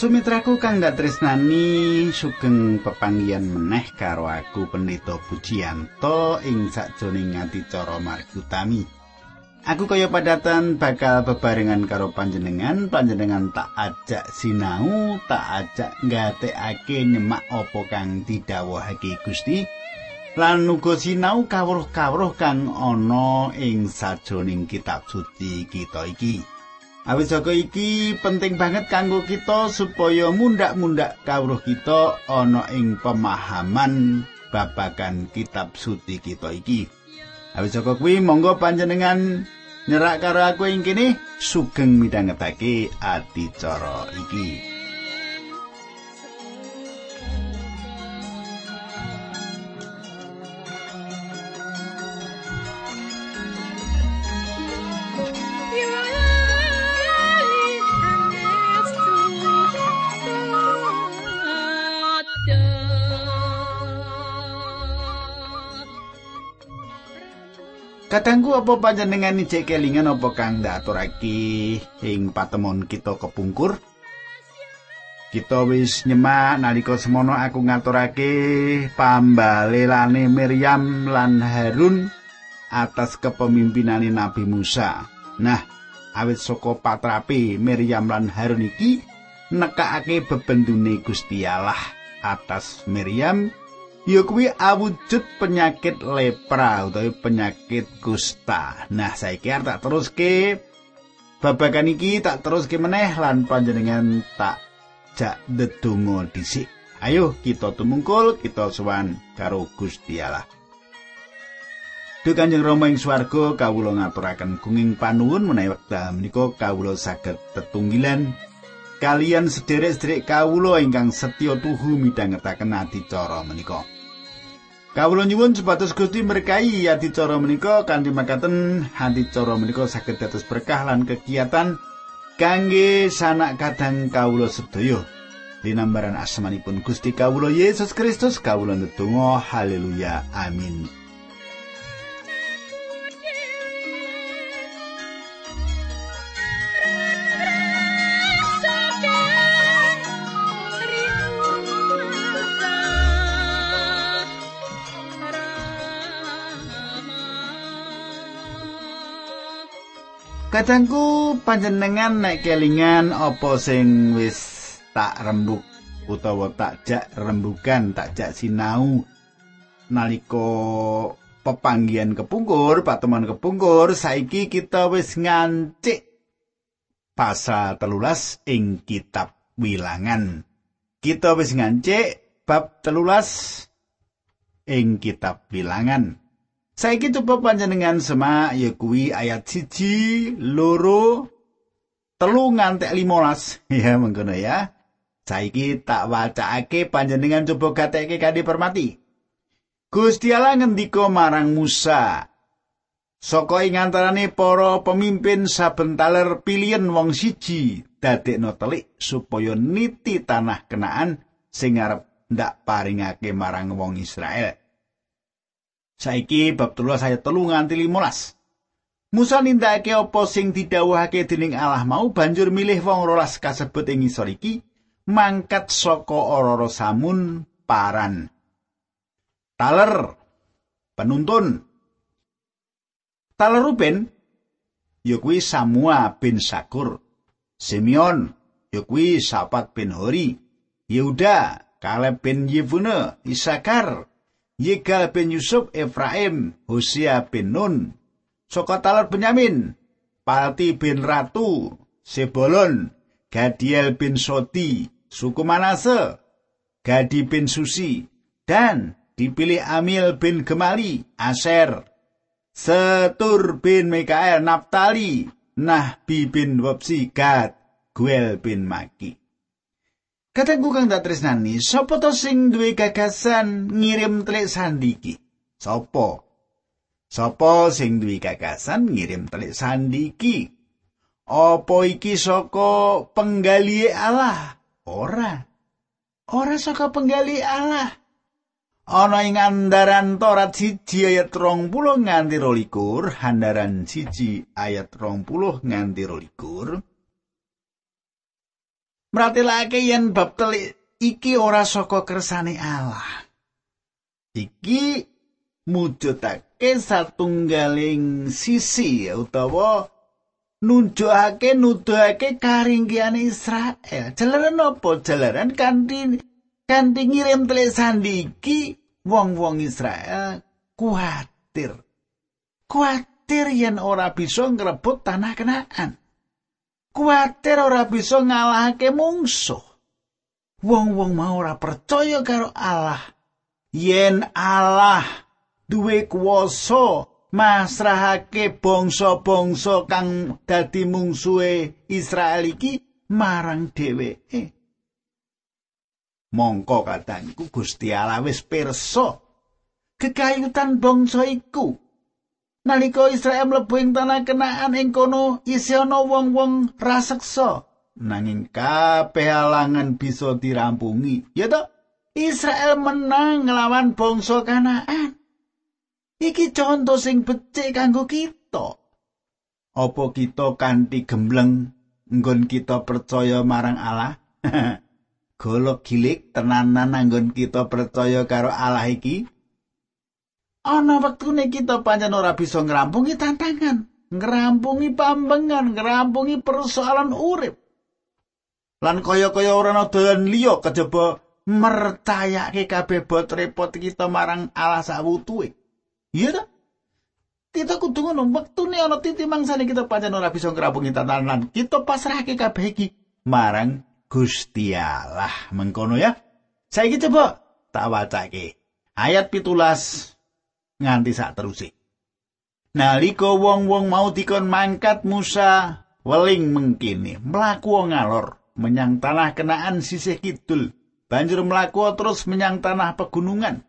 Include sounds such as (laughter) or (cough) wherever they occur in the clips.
Sumitraku kang dak tresnani sugeng pepanggihan meneh karo aku Pendeta Pujiyanto ing sakjroning adicara margutami. Aku kaya padatan bakal bebarengan karo panjenengan, panjenengan tak ajak sinau, tak ajak ngatekake nyemak apa kang didhawuhake Gusti. Lan uga sinau kawruh-kawruh kang ana ing sajroning kitab suci kita iki. Awit saka iki penting banget kanggo kita supaya mundak-mundak kawruh kita ana ing pemahaman babagan kitab suci kita iki. Awit saka kuwi monggo panjenengan nyerak karo aku ing kene sugeng midhangetake adicara iki. Kadangku apa panjenengan ijek kelingan apa kang ndaturake ing patemon kita kepungkur? Kita wis nyemak nalika semono aku ngaturake pambalelane Miriam lan Harun atas kepemimpinane Nabi Musa. Nah, awit saka patrape Miriam lan Harun iki nekakake bebendune Gusti Allah atas Miriam ya kuwi awujud penyakit lepra utawa penyakit kusta. Nah, saiki arep tak teruske babagan iki tak teruske meneh lan panjenengan tak jak ndedonga dhisik. Ayo kita tumungkul, kita sowan karo Gusti Allah. Duh Kanjeng Rama ing swarga kawula ngaturaken gunging panuwun menawi wekdal menika kawula saged tetunggilan kalian sederek-sederek kawula ingkang setya tuhu midhangetaken adicara menika. Kawula nyuwun supados Gusti berkahi adicara menika kanthi makaten adicara menika saged dados berkah lan kegiatan kangge sanak kadang kawula sedaya. Dinambaran asmanipun Gusti kawula Yesus Kristus kawula ndedonga haleluya amin. Kadangku panjenengan nek kelingan apa sing wis tak rembuk utawa tak jak rembukan, tak jak sinau nalika pepanggian kepungkur, pateman kepungkur, saiki kita wis ngancik pasal telulas ing kitab wilangan. Kita wis ngancik bab telulas ing kitab wilangan. Saiki coba panjenengan semak ya kuwi ayat siji, loro, telu ngantek limolas. (laughs) Ya mengkono ya. Saiki tak wacake panjenengan coba gateke kanthi permati. Gusti Allah ngendika marang Musa, Saka ing antarane para pemimpin saben taler pilihan wong siji dadekno telik supaya niti tanah kenaan sing arep ndak paringake marang wong Israel. Saiki bab 13 ayat 3 nganti 15. Musa nindakake apa sing didhawuhake dening Allah mau banjur milih wong rolas kasebut ing ngisor iki mangkat saka ora samun paran. Taler penuntun. Taler Ruben ya kuwi Samua bin Sakur. Simeon ya kuwi Sapat bin Hori. Yehuda Kaleb bin Yefune, Isakar Yegal bin Yusuf Efraim, Hosea bin Nun, saka taler Benyamin, Palti bin Ratu, Sebolon, Gadiel bin Soti, suku Manase, Gadi bin Susi, dan dipilih Amil bin Gemali, Aser, Setur bin Mikael, Naftali, Nahbi bin Wopsi, Gad, Guel bin Maki. Katengku kang dak tresnani, sapa to sing duwe gagasan ngirim telik sandi iki? Sapa? Sapa sing duwe gagasan ngirim telik sandi iki? Apa iki saka penggali Allah? Ora. Ora saka penggali Allah. Ana ing andaran Torat siji ayat 20 nganti 22, handaran siji ayat 20 nganti 22. Mratelake yen bab telik iki ora saka kersane Allah. Iki mujudake satunggaling sisi utawa nunjukake nuduhake karinggian Israel. Jalaran apa? Jalaran kanthi kanthi ngirim telik sandi iki wong-wong Israel kuatir. Kuatir yen ora bisa ngrebut tanah kenaan. Kuatir ora bisa ngalahake mungsuh. Wong-wong mau ora percaya karo Allah. Yen Allah duwe kuwasa masrahake bangsa-bangsa kang dadi mungsuhe Israel iki marang dheweke. Mongko kadangku Gusti Allah wis pirsa kekayutan bangsa iku. Nalika Israel mlebu ing tanah kenaan ing kono isih ana wong-wong raseksa. nanging kabeh alangan bisa dirampungi. Ya toh Israel menang nglawan bangsa Kanaan. Iki contoh sing becik kanggo kita. Apa kita kanthi gembleng nggon kita percaya marang Allah? (laughs) Golok gilik tenanan anggon kita percaya karo Allah iki ana wektune kita pancen ora bisa ngrampungi tantangan ngrampungi pambengan ngrampungi persoalan urip lan kaya-kaya ora ana dalan liya kejaba mertayake kabeh bot repot kita marang Allah sawutuhe. Iya ta? Kita kudu ngono wektune ana titi mangsane kita pancen ora bisa ngrapungi tatanan. Kita pasrahke kabeh iki marang Gusti Allah. Mengkono ya. Saiki coba tak wacake. Ayat pitulas nganti terusé. Nalika wong-wong mau dikon mangkat Musa weling mengkini mlaku ngalor menyang tanah kenaan sisih kidul. Banjur mlaku terus menyang tanah pegunungan.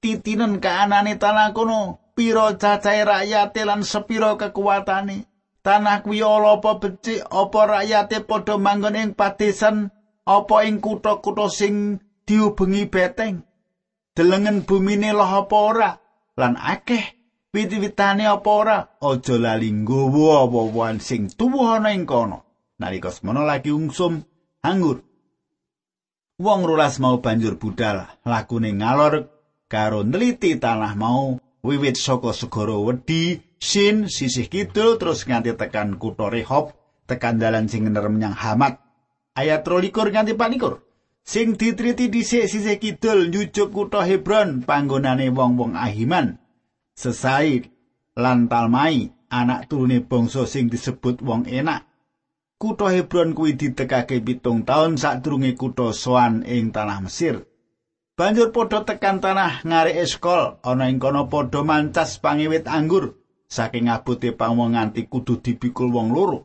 Titinen kaanane tanah kono pira cacahe rakyate lan sepira kekuatane. Tanah kuwi ala apa becik apa rakyate padha manggon ing padesan apa ing kutha-kutha sing diubengi beteng? Delengen bumine loh apa ora lan akeh wit-witane apa ora? Aja lali nggawa apa sing tuwa ana ing kono. Nalika semono lagi ungsum anggur. Wong rolas mau banjur budal lakune ngalor karo neliti tanah mau wiwit saka segara wedi sin sisih kidul terus nganti tekan kutha Rehob tekan dalan sing ngener menyang Hamat ayat 23 nganti 24 sing ditriti dhisik sisih kidul nyujuk kutha Hebron panggonane wong-wong Ahiman sesai lan Talmai anak turune bangsa sing disebut wong enak Kutha Hebron kuwi ditekake pitung taun sadurunge kutha Soan ing tanah Mesir. Banjur padha tekan tanah ngare eskol ana ing kono padha mancas pangiwit anggur saking abote pawong nganti kudu dipikul wong loro.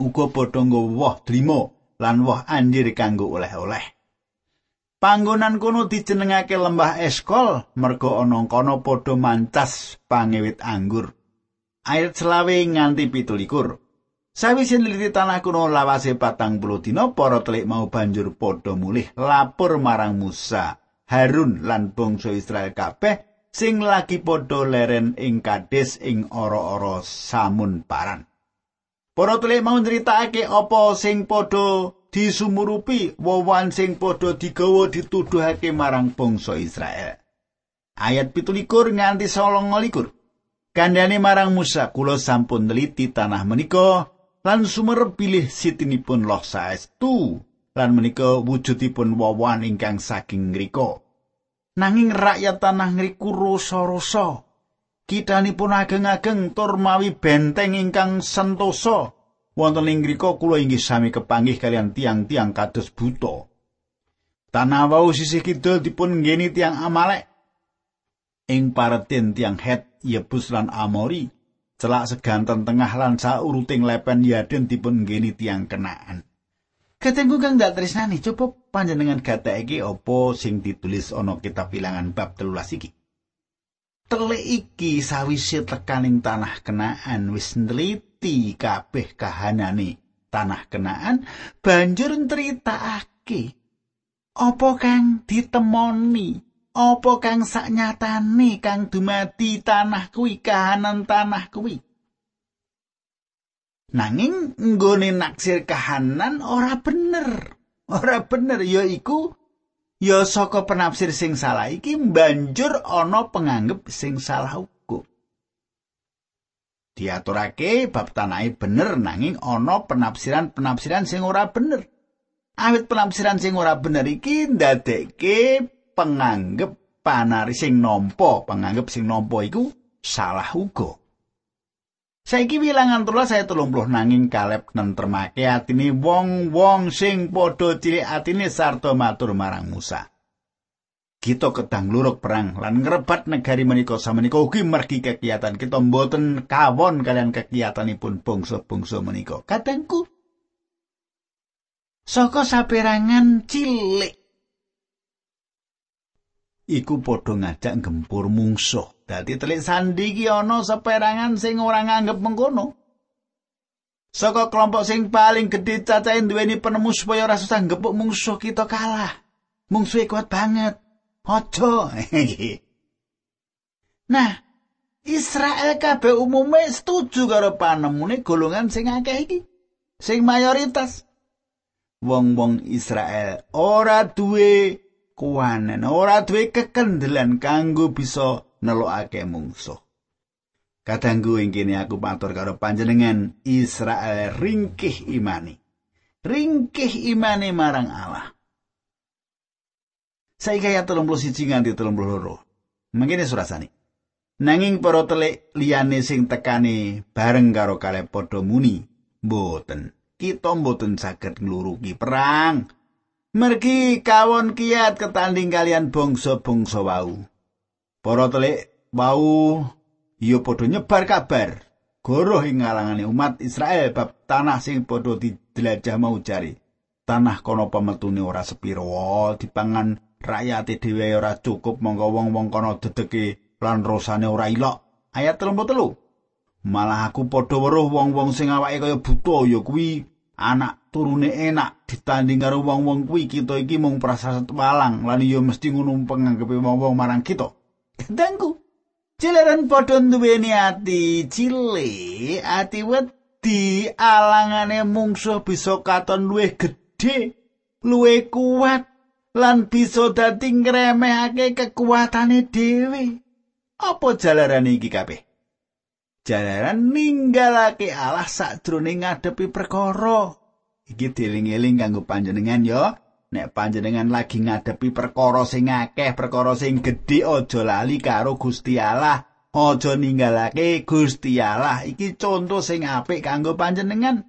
Uga padha nggawa woh drima lan woh anjir kanggo oleh-oleh. Panggonan kono dijenengake lembah eskol merga ana kono padha mancas pangiwit anggur. Ayat selawe nganti pitulikur. Sawise nliti tanah kuno lawase patang puluh dina para telik mau banjur padha mulih lapor marang Musa, Harun lan bangsa Israel kabeh sing lagi padha leren ing Kades ing ora-ora samun paran. Para telik mau nyritakake apa sing padha disumurupi wawan sing padha digawa dituduhake marang bangsa Israel. Ayat 17 nganti 29. Kandhane marang Musa, kula sampun neliti tanah menika lan sumerep pilih sitinipun loh saestu lan menika wujudipun wawan ingkang saking ngrika nanging rakyat tanah ngriku rasa-rasa kitanipun ageng-ageng tur mawi benteng ingkang sentosa wonten ing ngrika kula inggih sami kepanggih kalian tiang-tiang kados buta tanah wau sisih kidul dipun nggeni tiang amalek ing paretin tiang het Yebus lan Amori celak seganten tengah lan sauruting lepen yaden dipun nggeni tiang kenaan. Katengku kang dak tresnani coba panjenengan gata iki apa sing ditulis ana kitab bilangan bab telulas iki. Tele iki sawise tekaning tanah kenaan wis nliti kabeh kahanane tanah kenaan banjur nritakake apa kang ditemoni? Apa kang saknyatane kang dumadi tanah kuwi kahanan tanah kuwi? Nanging nggone naksir kahanan ora bener. Ora bener ya iku ya saka penafsir sing salah iki banjur ana penganggep sing salah uga. Diaturake bab tanahe bener nanging ana penafsiran-penafsiran sing ora bener. Awit penafsiran sing ora bener iki ndadekke penganggep panari sing nampa, penganggep sing nampa iku salah uga. Saiki wilangan tulas saya telung puluh nanging kalep nentremake atine wong-wong sing padha cilik atine sarta matur marang Musa. Kita kedang luruk perang lan ngrebat negari menika samenika ugi mergi kegiatan kita mboten kawon kalian kegiatanipun bangsa-bangsa menika. Kadangku saka saperangan cilik iku padha ngajak gempur mungsuh. Dadi telik sandi iki ana seperangan sing ora nganggep mengkono. Saka kelompok sing paling gedhe cacahe duweni penemu supaya ora susah gepuk mungsuh kita kalah. Mungsuhe kuat banget. Aja. (laughs) nah, Israel kabeh umume setuju karo panemune golongan sing akeh iki. Sing mayoritas wong-wong Israel ora duwe kuwanen ora duwe kekendelan kanggo bisa nelokake mungsuh. Kadangku ing kene aku matur karo panjenengan Israel ringkih imani. Ringkih imani marang Allah. Saiki ayat 31 nganti 32. Mangkene surasane. Nanging para telik liyane sing tekani bareng karo kalih padha muni, mboten. Kita mboten saged ngluruki perang. Mergi kawon kiat ketanding kalian bangsa-bangsa wau. Para telik wau ya padha nyebar kabar goroh ing ngalangane umat Israel bab tanah sing padha didelajah mau jari. Tanah kono pametune ora sepiro dipangan rakyate dhewe ora cukup monggo wong-wong kono dedeke lan rosane ora ilok. Ayat 33. Malah aku padha weruh wong-wong sing awake kaya buta ya kuwi anak turune enak ditanding karo wong-wong kuwi kita iki mung prasasat walang lan ya mesti ngono penganggepe wong-wong marang kita. Kadangku cileran padha duweni ati cile, ati wedi alangane mungsuh bisa katon luwih gedhe, luwih kuat lan bisa dadi ngremehake kekuatane dhewe. Apa jalaran iki kabeh? Jalaran ninggalake Allah sakjroning ngadepi perkara. Iki dieling-eling kanggo panjenengan ya. Nek panjenengan lagi ngadepi perkara sing akeh, perkara sing gedhe aja lali karo Gusti Allah. Aja ninggalake Gusti Allah. Iki contoh sing apik kanggo panjenengan.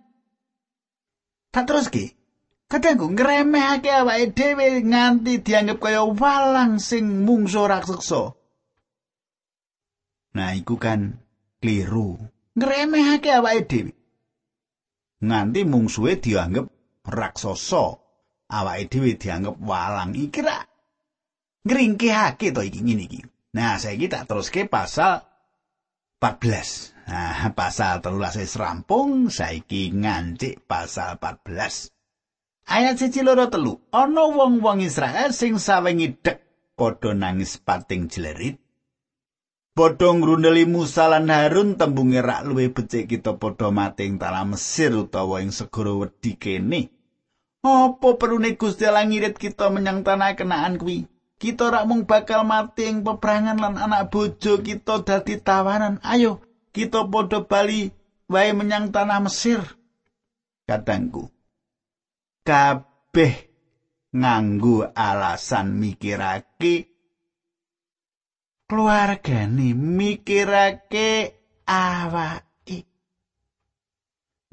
Tak teruske. Kadangku ngremehake awake dhewe nganti dianggep kaya walang sing mungsu raksasa. Nah, iku kan kliru. Ngremehake awake dhewe. Nganti mungsuhe dianggep raksasa, awake dhewe dianggep walang iki ra ngringkehake to iki ngene iki. Nah, saiki tak teruske pasal 14. Nah, (laughs) pasal 13 wis rampung, saiki ngancik pasal 14. Ayat siji loro telu. Ana wong-wong Israel sing sawengi dek padha nangis pating jlerit Padha ngrundeli Musa lan Harun tembunge rak luwe becik kita padha mati ing tanah Mesir utawa ing segara wedi kene. Apa perune Gusti Allah ngirit kita menyang tanah kenaan kuwi? Kita rak mung bakal mati ing peperangan lan anak bojo kita dadi tawanan. Ayo, kita padha bali wae menyang tanah Mesir. Kadangku. Kabeh nganggo alasan mikirake keluargane mikirake awake.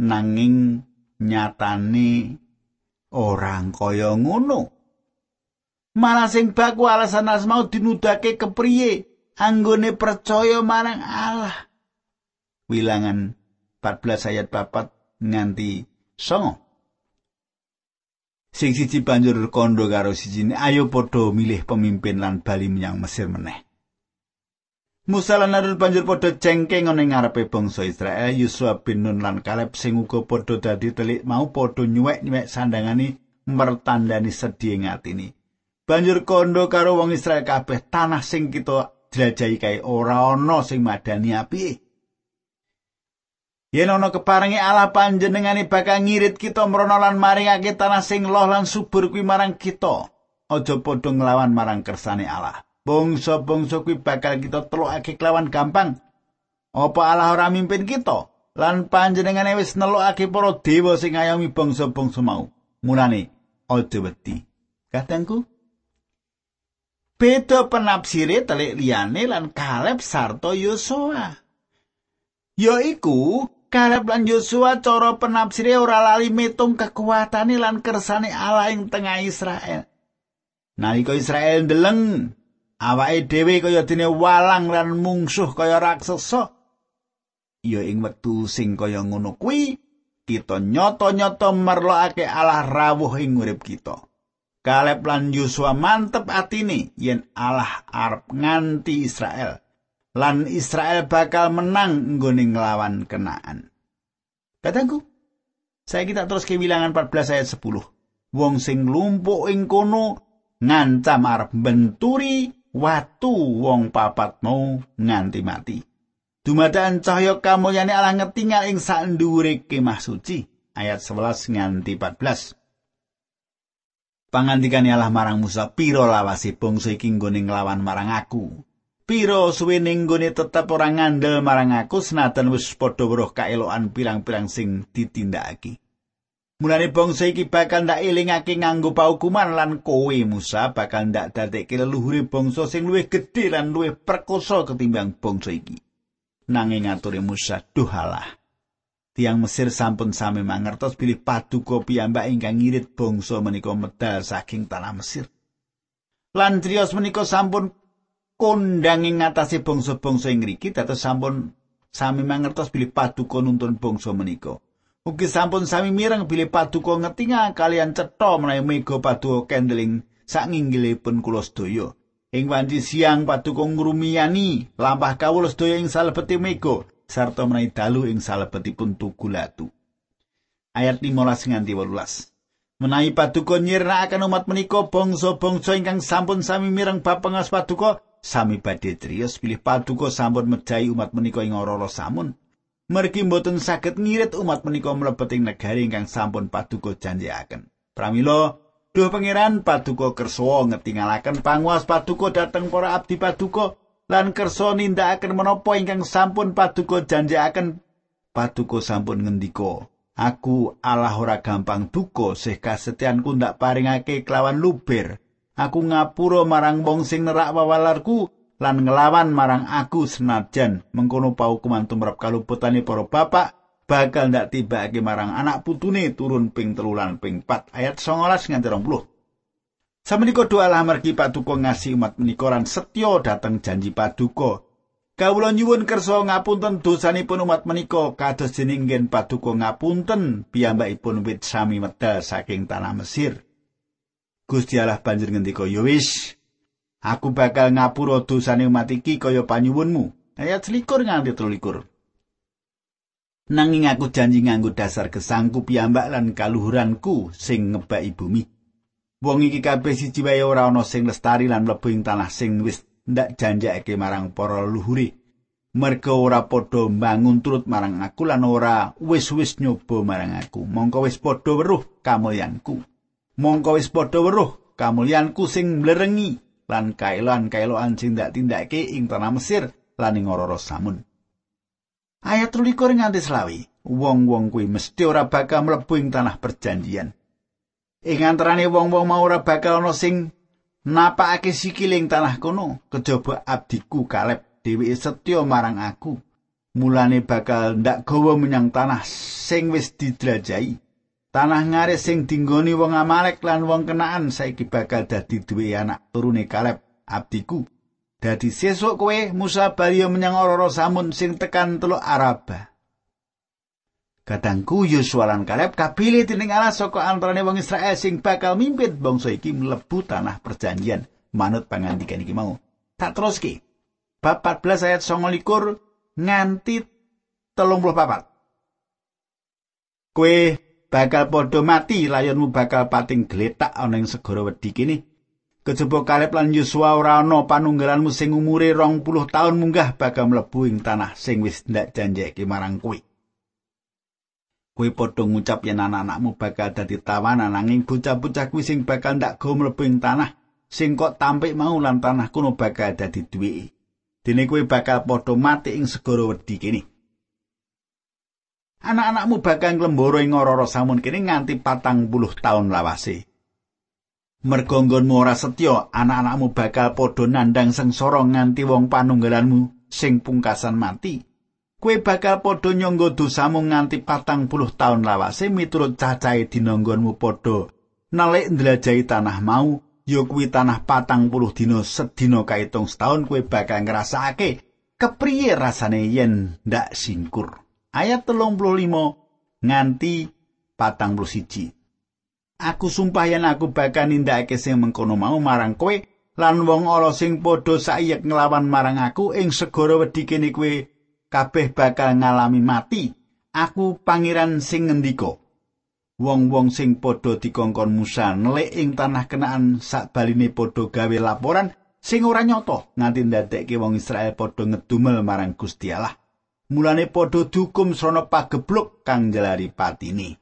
Nanging nyatane orang kaya ngono. Malah sing baku alasan asmau dinudake kepriye anggone percaya marang Allah. Wilangan 14 ayat 4 nganti songo. Sing siji banjur kondo karo sijine ayo padha milih pemimpin lan bali menyang Mesir meneh Musa lan Harun banjur padha cengkeng ana ngarepe bangsa Israel, Yusua bin Nun lan Kaleb sing uga padha dadi telik mau padha nyuwek-nyuwek sandangane mertandani sedhi ing atine. Banjur kondo karo wong Israel kabeh tanah sing kita jelajahi kae ora ana sing madani api. Yen ana keparengi Allah panjenengane bakal ngirit kita mrono lan maringake tanah sing loh lan subur kuwi marang kita. Aja padha nglawan marang kersane Allah. Bangsa-bangsa kuwi bakal kita telokake kelawan gampang. Apa Allah ora mimpin kita? Lan panjenengane wis nelokake para dewa sing ngayomi bangsa-bangsa mau. Mulane aja wedi. Katengku Beda penafsire telik liyane lan Kaleb sarta Yosua. Yaiku Kaleb lan Yosua cara penafsire ora lali metung kekuatane lan kersane Allah ing tengah Israel. Nalika Israel ndeleng awake dhewe kaya dene walang lan mungsuh kaya raksasa. Ya ing wektu sing kaya ngono kuwi kita nyoto-nyoto merlokake Allah rawuh ing urip kita. Kaleb lan Yosua mantep atine yen Allah arep nganti Israel. lan Israel bakal menang nggone nglawan kenaan. Kataku, saya kita terus ke bilangan 14 ayat 10. Wong sing lumpuh ing kono ngancam arep benturi watu wong papat mau nganti mati. Dumadaan cahya kamulyane Allah ngetingal ing sak ndhuwure kemah suci. Ayat 11 nganti 14. Pangandikane Allah marang Musa, "Piro lawase bangsa iki nggone nglawan marang aku?" Piro suwe ning gone tetep ora ngandel marang aku senajan wis padha weruh kaelokan pirang-pirang sing ditindakake. Mulane bangsa iki bakal ndak elingake nganggo paukuman lan kowe Musa bakal ndak dadekke leluhure bangsa sing luwih gedhe lan luwih perkosa ketimbang bangsa iki. Nanging ngaturi Musa, "Duhalah. Tiang Mesir sampun sami mangertos bilih paduka piyambak ingkang ngirit bangsa menika medal saking tanah Mesir." Lan trios menika sampun kondang ing ngatasi bangsa-bangsa ing mriki dados sampun sami mangertos bilih paduka nuntun bangsa menika. Ugi sampun sami mireng bilih paduka ngetinga kalian cetha menawi mega paduka kendeling sanginggilipun kula sedaya. Ing wanci siang paduka ngrumiyani lampah kawula sedaya ing salebeti mega sarta menawi dalu ing salebetipun tugu latu. Ayat 15 nganti 18. Menawi paduka nyirnakaken umat menika bangsa-bangsa ingkang sampun sami mireng bab pengas paduka sami badhe trios pilih paduka sampun mejahi umat menika ing ora samun. Mergi mboten saged ngirit umat menika mlebet ing negari ingkang sampun paduka janjiaken. Pramila, duh pangeran paduka kersa ngetingalaken panguas paduka dhateng para abdi paduka lan kersa nindakaken menapa ingkang sampun paduka janjiaken. Paduka sampun ngendika, Aku Allah ora gampang duka sih kasetyanku ndak paringake kelawan luber. aku ngapura marang wong sing nerak wawalarku lan ngelawan marang aku senajan mengkono paukuman tumrap kaluputane para bapak bakal ndak tibake marang anak putune turun ping telulan ping 4 ayat 19 nganti 20 Samenika doa Allah margi paduka ngasih umat menika lan setya dateng janji paduka. Kawula nyuwun kersa ngapunten dosanipun umat menika kados jeneng ngen paduka ngapunten piyambakipun wit sami medal saking tanah Mesir. Gusti Allah banjur ngendika, "Ya wis, aku bakal ngapura dosane umat iki kaya panyuwunmu." Ayat 21 nganti 23. Nanging aku janji nganggo dasar kesangku piyambak lan kaluhuranku sing ngebaki bumi. Wong iki kabeh siji wae ora ana sing lestari lan mlebu tanah sing wis ndak janjake marang para leluhure. Merga ora padha mbangun turut marang aku lan ora wis-wis nyoba marang aku. Mongko wis padha weruh kamulyanku. mongko wis padha weruh kamulyanku sing mlerengi lan kaelan-kaeloan sing ndak tindake ing tanah Mesir lan ing ora samun. Ayat 23 nganti selawi, wong-wong kuwi mesti ora bakal mlebu ing tanah perjanjian. Ing antarane wong-wong mau ora bakal ana sing napakake sikil ing tanah kono, kejaba abdiku Kaleb dhewe setya marang aku. Mulane bakal ndak gawa menyang tanah sing wis didrajai. Tanah ngaris sing dinggoni wong Amalek lan wong Kenaan saiki bakal dadi duwe anak turune Kaleb abdiku. Dadi sesuk kowe Musa bali menyang ora samun sing tekan teluk Araba. Kadangku Yosua lan Kaleb kapilih dening Allah saka antarane wong Israel sing bakal mimpin bangsa iki mlebu tanah perjanjian manut pangandikan iki mau. Tak teruski. Bab 14 ayat 29 nganti 34. Kowe bakal padha mati layonmu bakal pating gletak ana ing segara wedi kene kejaba Kaleb lan Yosua ora ana panunggalanmu sing umure 20 taun munggah bakal mlebu ing tanah sing wis ndak janjeke marang kowe Kowe padha ngucap yen anak-anakmu bakal dadi tawanan nanging bocah-bocah kuwi sing bakal ndak go mlebu ing tanah sing kok tampik mau lan tanah kuno bakal dadi duwe. Dene kowe bakal padha mati ing segara wedi kene. Anak-anakmu bakal nglemboro ing ora samun kene nganti patang puluh taun lawase. Mergo nggonmu ora setya, anak-anakmu bakal padha nandang sengsara nganti wong panunggalanmu sing pungkasan mati. Kue bakal padha nyangga dosamu nganti patang puluh taun lawase miturut cacahe dinanggonmu padha nalik ndlajahi tanah mau ya kuwi tanah patang puluh dina sedina kaitung setahun kue bakal ngrasakake kepriye rasane yen ndak singkur ayat telung puluh lima nganti patang puluh siji aku sumpah yen aku bakal nindakake sing mengkono mau marang kowe lan wong ala sing padha saiyek nglawan marang aku ing segara wedi kene kowe kabeh bakal ngalami mati. Aku pangeran sing ngendika. Wong-wong sing padha dikongkon Musa nelek ing tanah kenaan sakbaline padha gawe laporan sing ora nyata nganti ndadekke wong Israel padha ngedumel marang Gusti Allah. Mulane padha dihukum srana pagebluk kang jelari patine.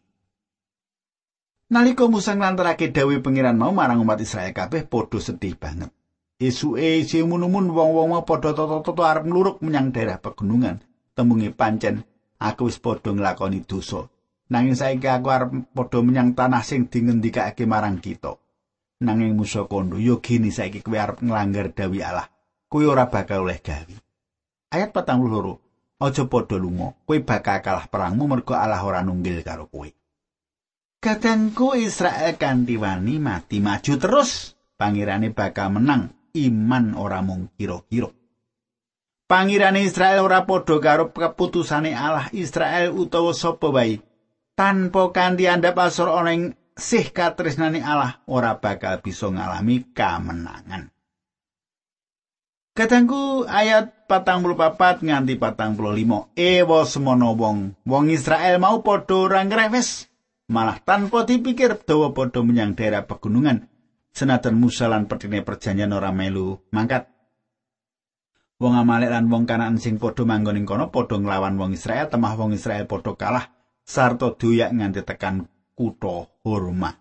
Nalika Musa nglantarake dawuh pangeran mau marang umat Israel kabeh padha sedih banget. Esuke isih munumun wong-wong padha toto-toto arep ngluruk menyang daerah pegunungan. Tembunge pancen aku wis padha nglakoni dosa. Nanging saiki aku arep padha menyang tanah sing dingendikake marang kita. Nanging Musa kondo, yo gini saiki kowe arep nglanggar dawi Allah. Kowe ora bakal oleh gawe. Ayat 42. Aja padha lunga. Kowe bakal kalah perangmu mergo Allah ora nunggil karo kowe. Kadangku Israel kanthi wani mati maju terus. Pangirane bakal menang. iman ora mung kira-kira. Pangirane Israel ora padha karo keputusane Allah Israel utawa sapa wae. Tanpa kanthi andhap asor ana ing sih katresnane Allah ora bakal bisa ngalami kamenangan. Katangku ayat patang puluh papat nganti patang puluh lima. Ewa semono wong. Wong Israel mau padha ora ngrewes. Malah tanpa dipikir dawa padha menyang daerah pegunungan. senajan Musa lan pertine perjanjian ora melu mangkat. Wong Amalek lan wong Kanaan sing padha manggon ing kono padha nglawan wong Israel, temah wong Israel padha kalah sarta doyak nganti tekan kutha Horma.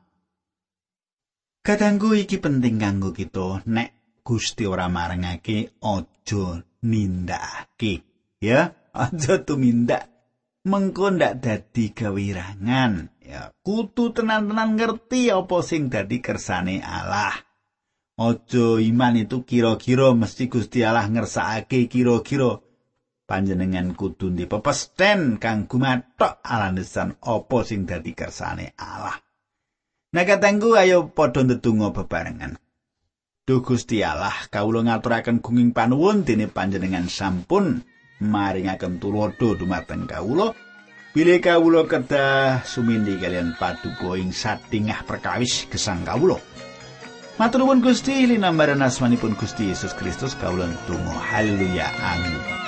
Kadangku iki penting kanggo kita nek Gusti ora marengake aja nindakake. Ya, aja tumindak mengko ndak dadi gawirangan. Ya, kutu tenan-tenan ngerti apa sing dadi kersane Allah. Ojo iman itu kira-kira mesti Gusti Allah ngersakake kira-kira panjenengan kudu ndi pepesten kang gumathok alandesan apa sing dadi kersane Allah. Nah katengku ayo padha ndedonga bebarengan. Duh Gusti Allah, kawula ngaturaken gunging panuwun dene panjenengan sampun maringaken tulodo dumateng kawula. Bilih kawula kedah sumindi kalian paduka ing satingah perkawis gesang kawula. Matur nuwun Gusti linambaran asmanipun Gusti Yesus Kristus kawula tunggu haleluya amin.